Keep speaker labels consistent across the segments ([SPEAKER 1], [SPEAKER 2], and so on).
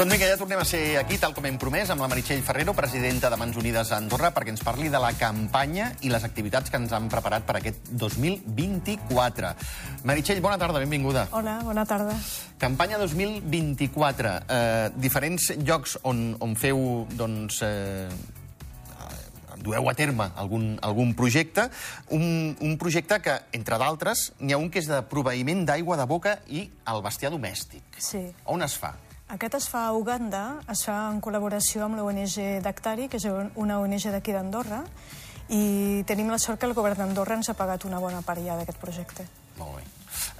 [SPEAKER 1] Doncs vinga, ja tornem a ser aquí, tal com hem promès, amb la Meritxell Ferrero, presidenta de Mans Unides a Andorra, perquè ens parli de la campanya i les activitats que ens han preparat per aquest 2024. Meritxell, bona tarda, benvinguda.
[SPEAKER 2] Hola, bona tarda.
[SPEAKER 1] Campanya 2024. Eh, diferents llocs on, on feu, doncs, eh, dueu a terme algun, algun projecte, un, un projecte que, entre d'altres, n'hi ha un que és de proveïment d'aigua de boca i el bestiar domèstic.
[SPEAKER 2] Sí.
[SPEAKER 1] On es fa?
[SPEAKER 2] Aquest es fa a Uganda, es fa en col·laboració amb l'ONG Dactari, que és una ONG d'aquí d'Andorra, i tenim la sort que el govern d'Andorra ens ha pagat una bona part ja d'aquest projecte.
[SPEAKER 1] Molt bé.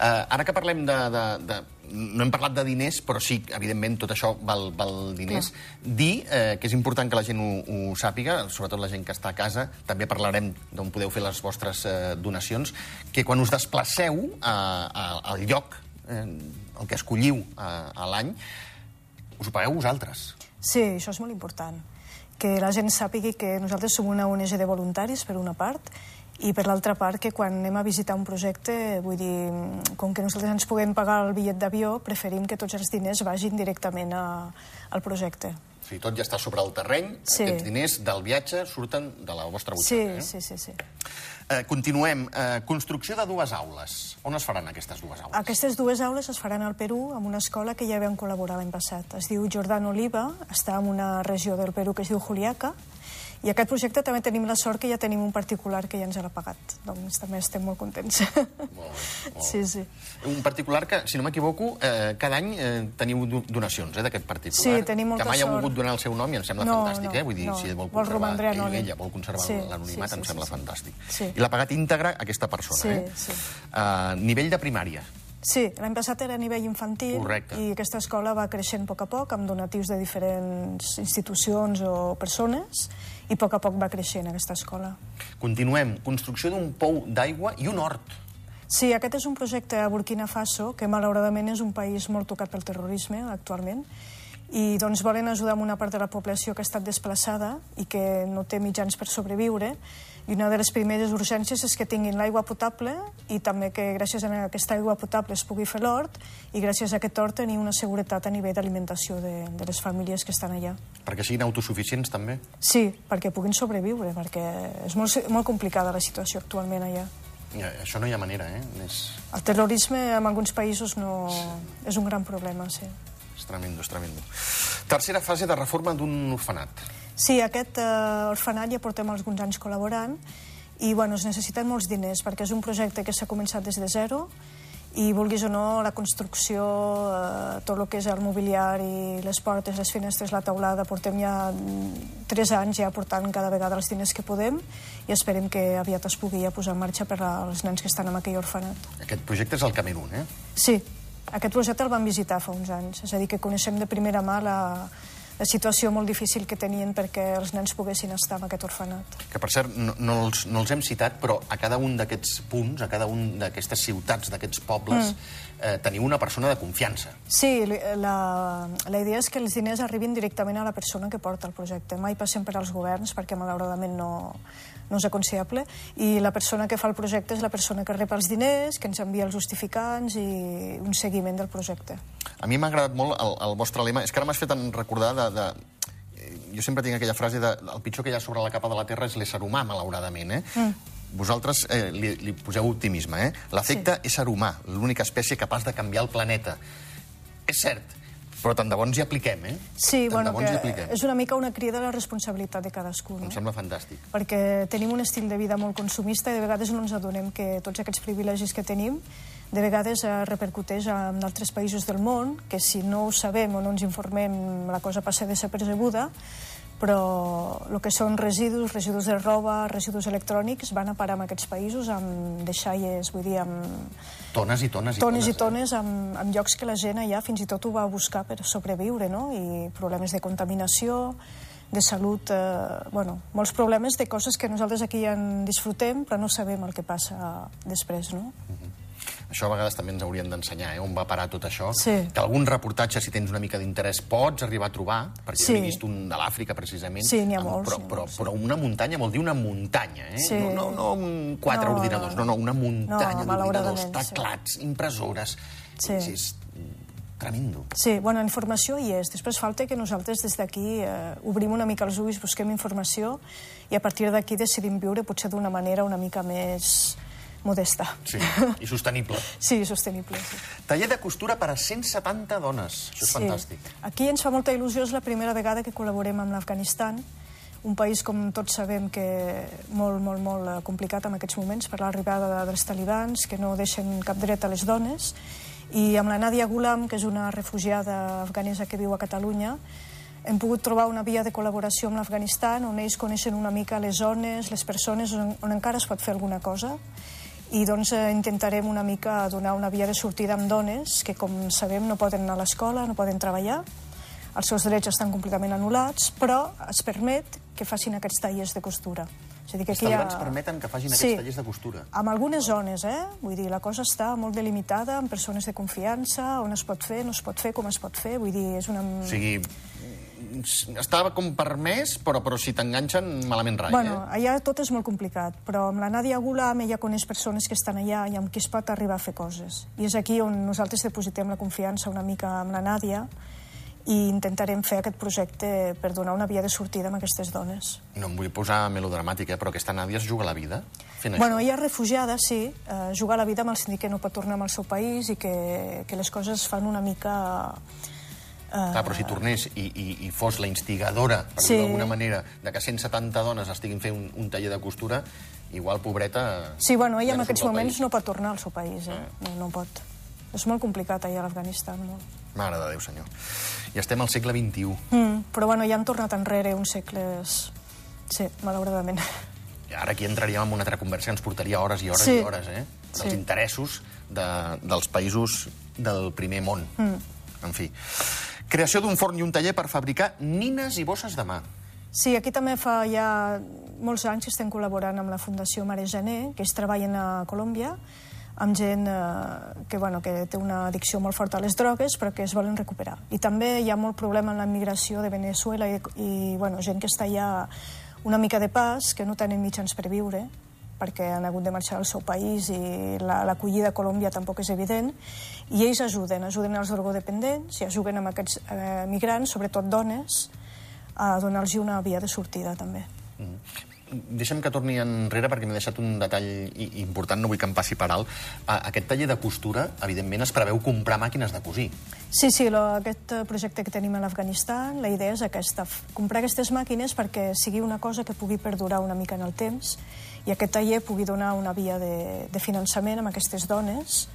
[SPEAKER 1] Uh, ara que parlem de, de, de... No hem parlat de diners, però sí, evidentment, tot això val, val diners. Clar. Dir uh, que és important que la gent ho, ho sàpiga, sobretot la gent que està a casa, també parlarem d'on podeu fer les vostres uh, donacions, que quan us desplaceu uh, al lloc, uh, el que escolliu uh, a l'any, us ho pagueu vosaltres.
[SPEAKER 2] Sí, això és molt important. Que la gent sàpigui que nosaltres som una ONG de voluntaris, per una part, i per l'altra part que quan anem a visitar un projecte, vull dir, com que nosaltres ens puguem pagar el bitllet d'avió, preferim que tots els diners vagin directament a, al projecte.
[SPEAKER 1] O sigui, tot ja està sobre el terreny, sí. aquests diners del viatge surten de la vostra butxaca,
[SPEAKER 2] sí,
[SPEAKER 1] eh?
[SPEAKER 2] Sí, sí, sí.
[SPEAKER 1] Eh, continuem. Eh, construcció de dues aules. On es faran aquestes dues aules?
[SPEAKER 2] Aquestes dues aules es faran al Perú amb una escola que ja vam col·laborar l'any passat. Es diu Jordan Oliva, està en una regió del Perú que es diu Juliaca, i aquest projecte també tenim la sort que ja tenim un particular que ja ens l'ha pagat. Doncs també estem molt contents.
[SPEAKER 1] Molt molt
[SPEAKER 2] sí, sí.
[SPEAKER 1] Un particular que, si no m'equivoco, eh, cada any eh, teniu donacions eh, d'aquest particular.
[SPEAKER 2] Sí, tenim molta
[SPEAKER 1] sort. Que mai
[SPEAKER 2] sort.
[SPEAKER 1] ha volgut donar el seu nom i em sembla
[SPEAKER 2] no,
[SPEAKER 1] fantàstic,
[SPEAKER 2] no,
[SPEAKER 1] eh? Vull dir,
[SPEAKER 2] no.
[SPEAKER 1] si vol
[SPEAKER 2] vol
[SPEAKER 1] conservar, ell,
[SPEAKER 2] anònim.
[SPEAKER 1] ella vol conservar
[SPEAKER 2] sí,
[SPEAKER 1] l'anonimat,
[SPEAKER 2] sí, sí,
[SPEAKER 1] em sembla
[SPEAKER 2] sí, sí.
[SPEAKER 1] fantàstic.
[SPEAKER 2] Sí.
[SPEAKER 1] I l'ha pagat íntegra aquesta persona,
[SPEAKER 2] Sí,
[SPEAKER 1] eh?
[SPEAKER 2] sí.
[SPEAKER 1] Uh, nivell de primària.
[SPEAKER 2] Sí, l'any passat era a nivell infantil
[SPEAKER 1] Correcte.
[SPEAKER 2] i aquesta escola va creixent a poc a poc amb donatius de diferents institucions o persones i a poc a poc va creixent aquesta escola.
[SPEAKER 1] Continuem. Construcció d'un pou d'aigua i un hort.
[SPEAKER 2] Sí, aquest és un projecte a Burkina Faso, que malauradament és un país molt tocat pel terrorisme actualment, i doncs volen ajudar amb una part de la població que ha estat desplaçada i que no té mitjans per sobreviure, i una de les primeres urgències és que tinguin l'aigua potable i també que gràcies a aquesta aigua potable es pugui fer l'hort i gràcies a aquest hort tenir una seguretat a nivell d'alimentació de, de les famílies que estan allà.
[SPEAKER 1] Perquè siguin autosuficients, també?
[SPEAKER 2] Sí, perquè puguin sobreviure, perquè és molt, molt complicada la situació actualment allà.
[SPEAKER 1] Ja, això no hi ha manera, eh? És,
[SPEAKER 2] El terrorisme en alguns països no... és un gran problema, sí.
[SPEAKER 1] és tremendo, és tremendo. Tercera fase de reforma d'un orfenat.
[SPEAKER 2] Sí, aquest eh, orfenat ja portem alguns anys col·laborant i bueno, es necessiten molts diners perquè és un projecte que s'ha començat des de zero i vulguis o no, la construcció, eh, tot el que és el mobiliari, les portes, les finestres, la taulada, portem ja mm, tres anys ja portant cada vegada els diners que podem i esperem que aviat es pugui ja posar en marxa per als nens que estan en aquell orfenat.
[SPEAKER 1] Aquest projecte és el Camerún, eh?
[SPEAKER 2] Sí, aquest projecte el vam visitar fa uns anys, és a dir, que coneixem de primera mà la situació molt difícil que tenien perquè els nens poguessin estar en aquest orfenat.
[SPEAKER 1] Que, per cert, no, no, els, no els hem citat, però a cada un d'aquests punts, a cada un d'aquestes ciutats, d'aquests pobles, mm. eh, teniu una persona de confiança.
[SPEAKER 2] Sí, la, la idea és que els diners arribin directament a la persona que porta el projecte. Mai passen per als governs, perquè malauradament no, no és aconsellable, i la persona que fa el projecte és la persona que rep els diners, que ens envia els justificants i un seguiment del projecte.
[SPEAKER 1] A mi m'ha agradat molt el, el vostre lema. És que ara m'has fet recordar de, de... Jo sempre tinc aquella frase de el pitjor que hi ha sobre la capa de la Terra és l'ésser humà, malauradament, eh? Mm. Vosaltres eh, li, li poseu optimisme, eh? L'efecte sí. ésser humà, l'única espècie capaç de canviar el planeta. És cert, però tant de bo ens hi apliquem, eh?
[SPEAKER 2] Sí,
[SPEAKER 1] tant
[SPEAKER 2] bueno, que és una mica una crida a la responsabilitat de cadascú, no?
[SPEAKER 1] Em sembla fantàstic.
[SPEAKER 2] Perquè tenim un estil de vida molt consumista i de vegades no ens adonem que tots aquests privilegis que tenim de vegades eh, repercuteix en altres països del món, que si no ho sabem o no ens informem la cosa passa desapercebuda, però el que són residus, residus de roba, residus electrònics, van a parar en aquests països amb deixalles, vull dir, amb...
[SPEAKER 1] Tones i tones i
[SPEAKER 2] tones. i
[SPEAKER 1] eh?
[SPEAKER 2] tones amb, amb llocs que la gent allà fins i tot ho va buscar per sobreviure, no? I problemes de contaminació, de salut, eh, bueno, molts problemes de coses que nosaltres aquí ja en disfrutem, però no sabem el que passa després, no?
[SPEAKER 1] Uh -huh. Això a vegades també ens haurien d'ensenyar, eh? on va parar tot això.
[SPEAKER 2] Sí.
[SPEAKER 1] Que algun reportatge, si tens una mica d'interès, pots arribar a trobar, perquè
[SPEAKER 2] Sí.
[SPEAKER 1] n'he vist un de l'Àfrica, precisament.
[SPEAKER 2] Sí, n'hi ha molts,
[SPEAKER 1] Però, però,
[SPEAKER 2] sí.
[SPEAKER 1] però una muntanya vol dir una muntanya, eh?
[SPEAKER 2] Sí.
[SPEAKER 1] No, no, no un quatre
[SPEAKER 2] No,
[SPEAKER 1] ordinadors, no, no, una muntanya
[SPEAKER 2] no,
[SPEAKER 1] d'ordinadors,
[SPEAKER 2] malauradament, sí.
[SPEAKER 1] teclats, impressores...
[SPEAKER 2] Sí.
[SPEAKER 1] És, és Tremendo.
[SPEAKER 2] Sí, bueno, informació hi és. Després falta que nosaltres des d'aquí eh, obrim una mica els ulls, busquem informació i a partir d'aquí decidim viure potser d'una manera una mica més modesta.
[SPEAKER 1] Sí, i sostenible.
[SPEAKER 2] Sí, sostenible, sí.
[SPEAKER 1] Taller de costura per a 170 dones. Això és
[SPEAKER 2] sí.
[SPEAKER 1] fantàstic.
[SPEAKER 2] Aquí ens fa molta il·lusió, és la primera vegada que col·laborem amb l'Afganistan, un país, com tots sabem, que molt, molt, molt eh, complicat en aquests moments per l'arribada dels talibans, que no deixen cap dret a les dones, i amb la Nadia Gulam, que és una refugiada afganesa que viu a Catalunya, hem pogut trobar una via de col·laboració amb l'Afganistan on ells coneixen una mica les zones, les persones on, on encara es pot fer alguna cosa i doncs eh, intentarem una mica donar una via de sortida amb dones que, com sabem, no poden anar a l'escola, no poden treballar, els seus drets estan completament anul·lats, però es permet que facin aquests tallers de costura.
[SPEAKER 1] És a dir, que els talibans ha... permeten que facin sí, aquests tallers de costura?
[SPEAKER 2] en algunes zones, eh? Vull dir, la cosa està molt delimitada, amb persones de confiança, on es pot fer, no es pot fer, com es pot fer, vull dir, és una...
[SPEAKER 1] O sigui, estava com permès, però, però si t'enganxen, malament rai,
[SPEAKER 2] bueno,
[SPEAKER 1] eh?
[SPEAKER 2] allà tot és molt complicat, però amb la Nàdia Gulam ella coneix persones que estan allà i amb qui es pot arribar a fer coses. I és aquí on nosaltres depositem la confiança una mica amb la Nàdia, i intentarem fer aquest projecte per donar una via de sortida a aquestes dones.
[SPEAKER 1] No em vull posar melodramàtica, però aquesta Nàdia es juga la vida fent
[SPEAKER 2] bueno,
[SPEAKER 1] això?
[SPEAKER 2] ella és refugiada, sí, eh, juga la vida amb el sentit que no pot tornar al seu país i que, que les coses fan una mica...
[SPEAKER 1] Eh... Clar, però si tornés i, i, i fos la instigadora, per sí. d'alguna manera, de que 170 dones estiguin fent un, un taller de costura, igual, pobreta...
[SPEAKER 2] Sí, bueno, ella ja en aquests moments país. no pot tornar al seu país, eh? Ah. No, no pot. És molt complicat allà a l'Afganistan, molt.
[SPEAKER 1] Mare de Déu, senyor. I estem al segle XXI.
[SPEAKER 2] Mm, però bueno, ja han tornat enrere uns segles... Sí, malauradament.
[SPEAKER 1] I ara aquí entraríem en una altra conversa que ens portaria hores i hores sí. i hores, eh? Dels sí. interessos de, dels països del primer món. Mm. En fi. Creació d'un forn i un taller per fabricar nines i bosses de mà.
[SPEAKER 2] Sí, aquí també fa ja molts anys que estem col·laborant amb la Fundació Mare Janer, que ells treballen a Colòmbia, amb gent eh, que, bueno, que té una addicció molt forta a les drogues però que es volen recuperar. I també hi ha molt problema en la migració de Venezuela i, i bueno, gent que està allà una mica de pas, que no tenen mitjans per viure, perquè han hagut de marxar al seu país i l'acollida la, a Colòmbia tampoc és evident, i ells ajuden, ajuden els drogodependents i ajuden amb aquests eh, migrants, sobretot dones, a donar-los una via de sortida també. Mm
[SPEAKER 1] deixa'm que torni enrere perquè m'he deixat un detall important, no vull que em passi per alt. Aquest taller de costura, evidentment, es preveu comprar màquines de cosir.
[SPEAKER 2] Sí, sí, lo, aquest eh, projecte que tenim a l'Afganistan, la idea és aquesta, comprar aquestes màquines perquè sigui una cosa que pugui perdurar una mica en el temps i aquest taller pugui donar una via de, de finançament amb aquestes dones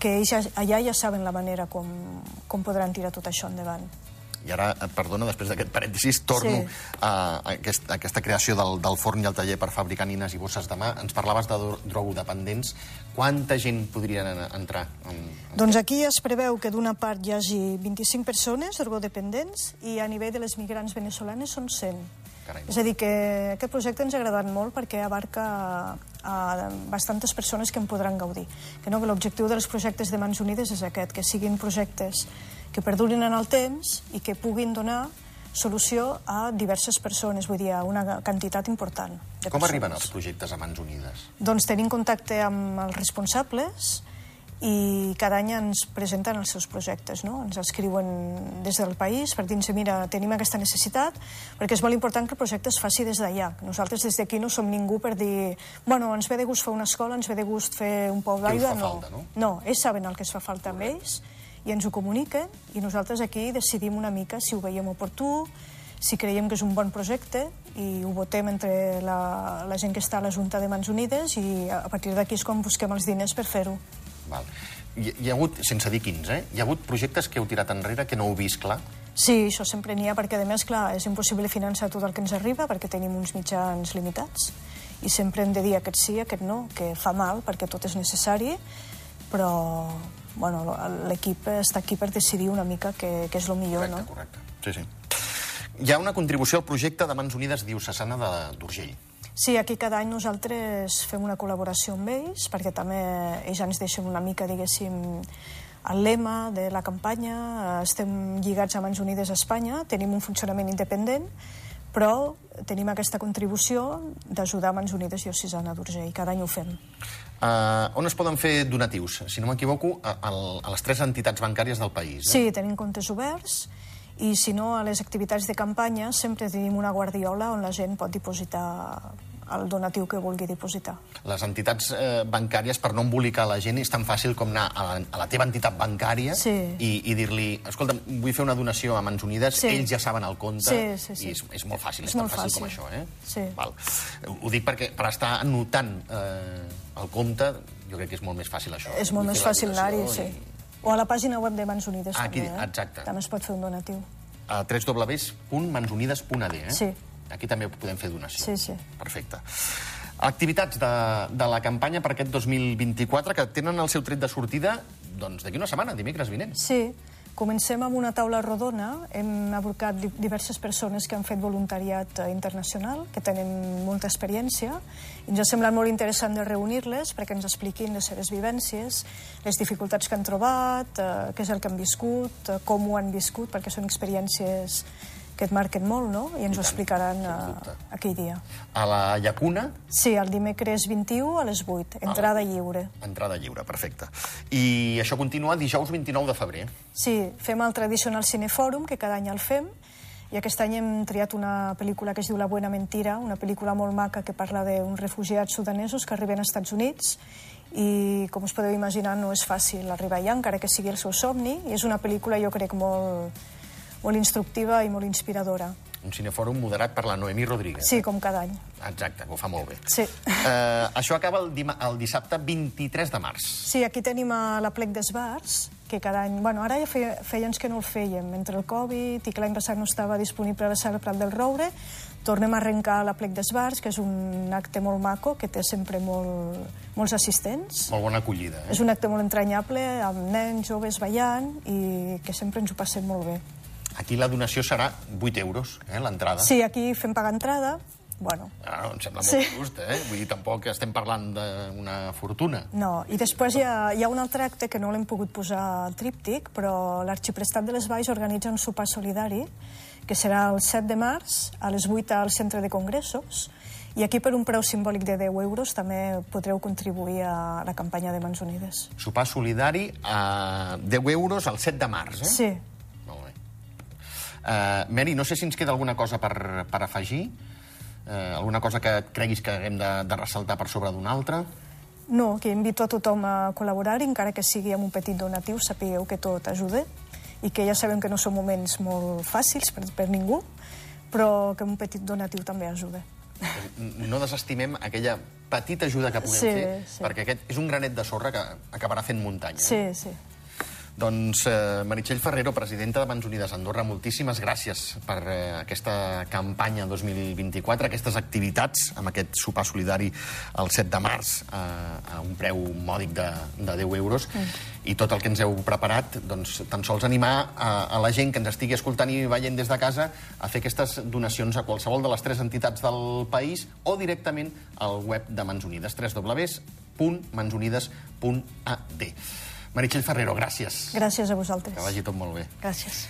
[SPEAKER 2] que ells allà ja saben la manera com, com podran tirar tot això endavant
[SPEAKER 1] i ara, eh, perdona, després d'aquest parèntesis, torno sí. a, aquest, a aquesta creació del, del forn i el taller per fabricar nines i bosses de mà. Ens parlaves de drogodependents. Quanta gent podria entrar? En, en
[SPEAKER 2] doncs aquí es preveu que d'una part hi hagi 25 persones drogodependents i a nivell de les migrants venezolanes són 100. Carai. És a dir, que aquest projecte ens ha agradat molt perquè abarca a bastantes persones que en podran gaudir. Que no, que l'objectiu dels projectes de Mans Unides és aquest, que siguin projectes que perdurin en el temps i que puguin donar solució a diverses persones, vull dir, a una quantitat important de
[SPEAKER 1] Com
[SPEAKER 2] persones.
[SPEAKER 1] arriben els projectes a Mans Unides?
[SPEAKER 2] Doncs tenim contacte amb els responsables i cada any ens presenten els seus projectes, no? ens escriuen des del país per dir-nos, mira, tenim aquesta necessitat, perquè és molt important que el projecte es faci des d'allà. Nosaltres des d'aquí no som ningú per dir, bueno, ens ve de gust fer una escola, ens ve de gust fer un pou d'aigua,
[SPEAKER 1] no. Falta, no.
[SPEAKER 2] No, ells saben el que es fa falta amb ells, i ens ho comuniquen i nosaltres aquí decidim una mica si ho veiem oportú, si creiem que és un bon projecte i ho votem entre la, la gent que està a la Junta de Mans Unides i a partir d'aquí és quan busquem els diners per fer-ho.
[SPEAKER 1] Val. Hi, hi ha hagut, sense dir quins, eh? hi ha hagut projectes que heu tirat enrere que no heu vist clar?
[SPEAKER 2] Sí, això sempre n'hi ha, perquè a més, clar, és impossible finançar tot el que ens arriba perquè tenim uns mitjans limitats i sempre hem de dir aquest sí, aquest no, que fa mal perquè tot és necessari, però bueno, l'equip està aquí per decidir una mica què, què és el millor,
[SPEAKER 1] correcte,
[SPEAKER 2] no?
[SPEAKER 1] Correcte, sí, sí. Hi ha una contribució al projecte de Mans Unides Diocesana d'Urgell.
[SPEAKER 2] Sí, aquí cada any nosaltres fem una col·laboració amb ells, perquè també ells ens deixen una mica, diguéssim, el lema de la campanya. Estem lligats a Mans Unides a Espanya, tenim un funcionament independent, però tenim aquesta contribució d'ajudar Mans Unides Diocesana d'Urgell. Cada any ho fem.
[SPEAKER 1] Uh, on es poden fer donatius? Si no m'equivoco, a, a les tres entitats bancàries del país. Eh?
[SPEAKER 2] Sí, tenim comptes oberts i si no, a les activitats de campanya sempre tenim una guardiola on la gent pot dipositar el donatiu que vulgui dipositar.
[SPEAKER 1] Les entitats eh, bancàries, per no embolicar la gent, és tan fàcil com anar a la, a la teva entitat bancària
[SPEAKER 2] sí.
[SPEAKER 1] i, i dir-li, escolta, vull fer una donació a Mans Unides,
[SPEAKER 2] sí.
[SPEAKER 1] ells ja saben el compte,
[SPEAKER 2] sí, sí, sí.
[SPEAKER 1] i és, és molt fàcil,
[SPEAKER 2] és,
[SPEAKER 1] és tan fàcil,
[SPEAKER 2] fàcil
[SPEAKER 1] com això, eh?
[SPEAKER 2] Sí.
[SPEAKER 1] Val. Ho dic perquè per estar anotant eh, el compte, jo crec que és molt més fàcil això.
[SPEAKER 2] És molt més fàcil anar-hi, sí. O a la pàgina web de Mans Unides,
[SPEAKER 1] Ah, aquí,
[SPEAKER 2] també, eh?
[SPEAKER 1] exacte.
[SPEAKER 2] També es pot fer un donatiu.
[SPEAKER 1] a www.mansunides.ad, eh?
[SPEAKER 2] Sí.
[SPEAKER 1] Aquí també podem fer donació.
[SPEAKER 2] Sí, sí.
[SPEAKER 1] Perfecte. Activitats de, de la campanya per aquest 2024 que tenen el seu tret de sortida doncs d'aquí una setmana, dimecres vinent.
[SPEAKER 2] Sí, comencem amb una taula rodona. Hem aborcat di- diverses persones que han fet voluntariat eh, internacional, que tenen molta experiència, i ens ha semblat molt interessant de reunir-les perquè ens expliquin les seves vivències, les dificultats que han trobat, eh, què és el que han viscut, eh, com ho han viscut, perquè són experiències que et marquen molt, no? I ens ho explicaran
[SPEAKER 1] dubte.
[SPEAKER 2] aquell dia.
[SPEAKER 1] A la Llacuna,
[SPEAKER 2] Sí, el dimecres 21 a les 8, entrada lliure.
[SPEAKER 1] entrada lliure, perfecte. I això continua dijous 29 de febrer.
[SPEAKER 2] Sí, fem el tradicional cinefòrum, que cada any el fem, i aquest any hem triat una pel·lícula que es diu La buena mentira, una pel·lícula molt maca que parla d'uns refugiats sudanesos que arriben als Estats Units i, com us podeu imaginar, no és fàcil arribar allà, encara que sigui el seu somni, i és una pel·lícula, jo crec, molt, molt instructiva i molt inspiradora.
[SPEAKER 1] Un cinefòrum moderat per la Noemí Rodríguez.
[SPEAKER 2] Sí, com cada any.
[SPEAKER 1] Exacte, que ho fa molt bé.
[SPEAKER 2] Sí.
[SPEAKER 1] Eh, això acaba el, el dissabte 23 de març.
[SPEAKER 2] Sí, aquí tenim a la plec dels bars, que cada any... Bueno, ara ja feia, feia anys que no el fèiem, entre el Covid i que l'any passat no estava disponible a la sala Prat del Roure, tornem a arrencar la plec dels bars, que és un acte molt maco, que té sempre molt, molts assistents.
[SPEAKER 1] Molt bona acollida, eh?
[SPEAKER 2] És un acte molt entranyable, amb nens, joves ballant, i que sempre ens ho passem molt bé.
[SPEAKER 1] Aquí la donació serà 8 euros, eh, l'entrada.
[SPEAKER 2] Sí, aquí fem pagar entrada, bueno,
[SPEAKER 1] Ah, no, em sembla molt
[SPEAKER 2] Sí.
[SPEAKER 1] just, eh? Vull dir, tampoc estem parlant d'una fortuna.
[SPEAKER 2] No, i després hi ha, hi ha un altre acte que no l'hem pogut posar al tríptic, però l'Arxiprestat de les Valls organitza un sopar solidari que serà el 7 de març a les 8 al centre de congressos i aquí per un preu simbòlic de 10 euros també podreu contribuir a la campanya de Mans Unides.
[SPEAKER 1] Sopar solidari a 10 euros el 7 de març, eh?
[SPEAKER 2] Sí.
[SPEAKER 1] Uh, Mary, no sé si ens queda alguna cosa per, per afegir, uh, alguna cosa que creguis que haguem de, de ressaltar per sobre d'una altra.
[SPEAKER 2] no, que invito a tothom a col·laborar, encara que sigui amb un petit donatiu, sapigueu que tot ajuda i que ja sabem que no són moments molt fàcils per, per ningú, però que un petit donatiu també ajuda.
[SPEAKER 1] No desestimem aquella petita ajuda que puguem
[SPEAKER 2] Sí,
[SPEAKER 1] fer,
[SPEAKER 2] sí.
[SPEAKER 1] perquè aquest és un granet de sorra que acabarà fent muntanya.
[SPEAKER 2] Sí, sí.
[SPEAKER 1] Doncs eh, Meritxell Ferrero, presidenta de Mans Unides Andorra, moltíssimes gràcies per eh, aquesta campanya 2024, aquestes activitats amb aquest sopar solidari el 7 de març eh, a un preu mòdic de, de 10 euros mm. i tot el que ens heu preparat, doncs tan sols animar a, a la gent que ens estigui escoltant i veient des de casa a fer aquestes donacions a qualsevol de les tres entitats del país o directament al web de Mans Unides, www.mansunides.ad. Meritxell Ferrero, gràcies.
[SPEAKER 2] Gràcies a vosaltres.
[SPEAKER 1] Que vagi tot molt bé.
[SPEAKER 2] Gràcies.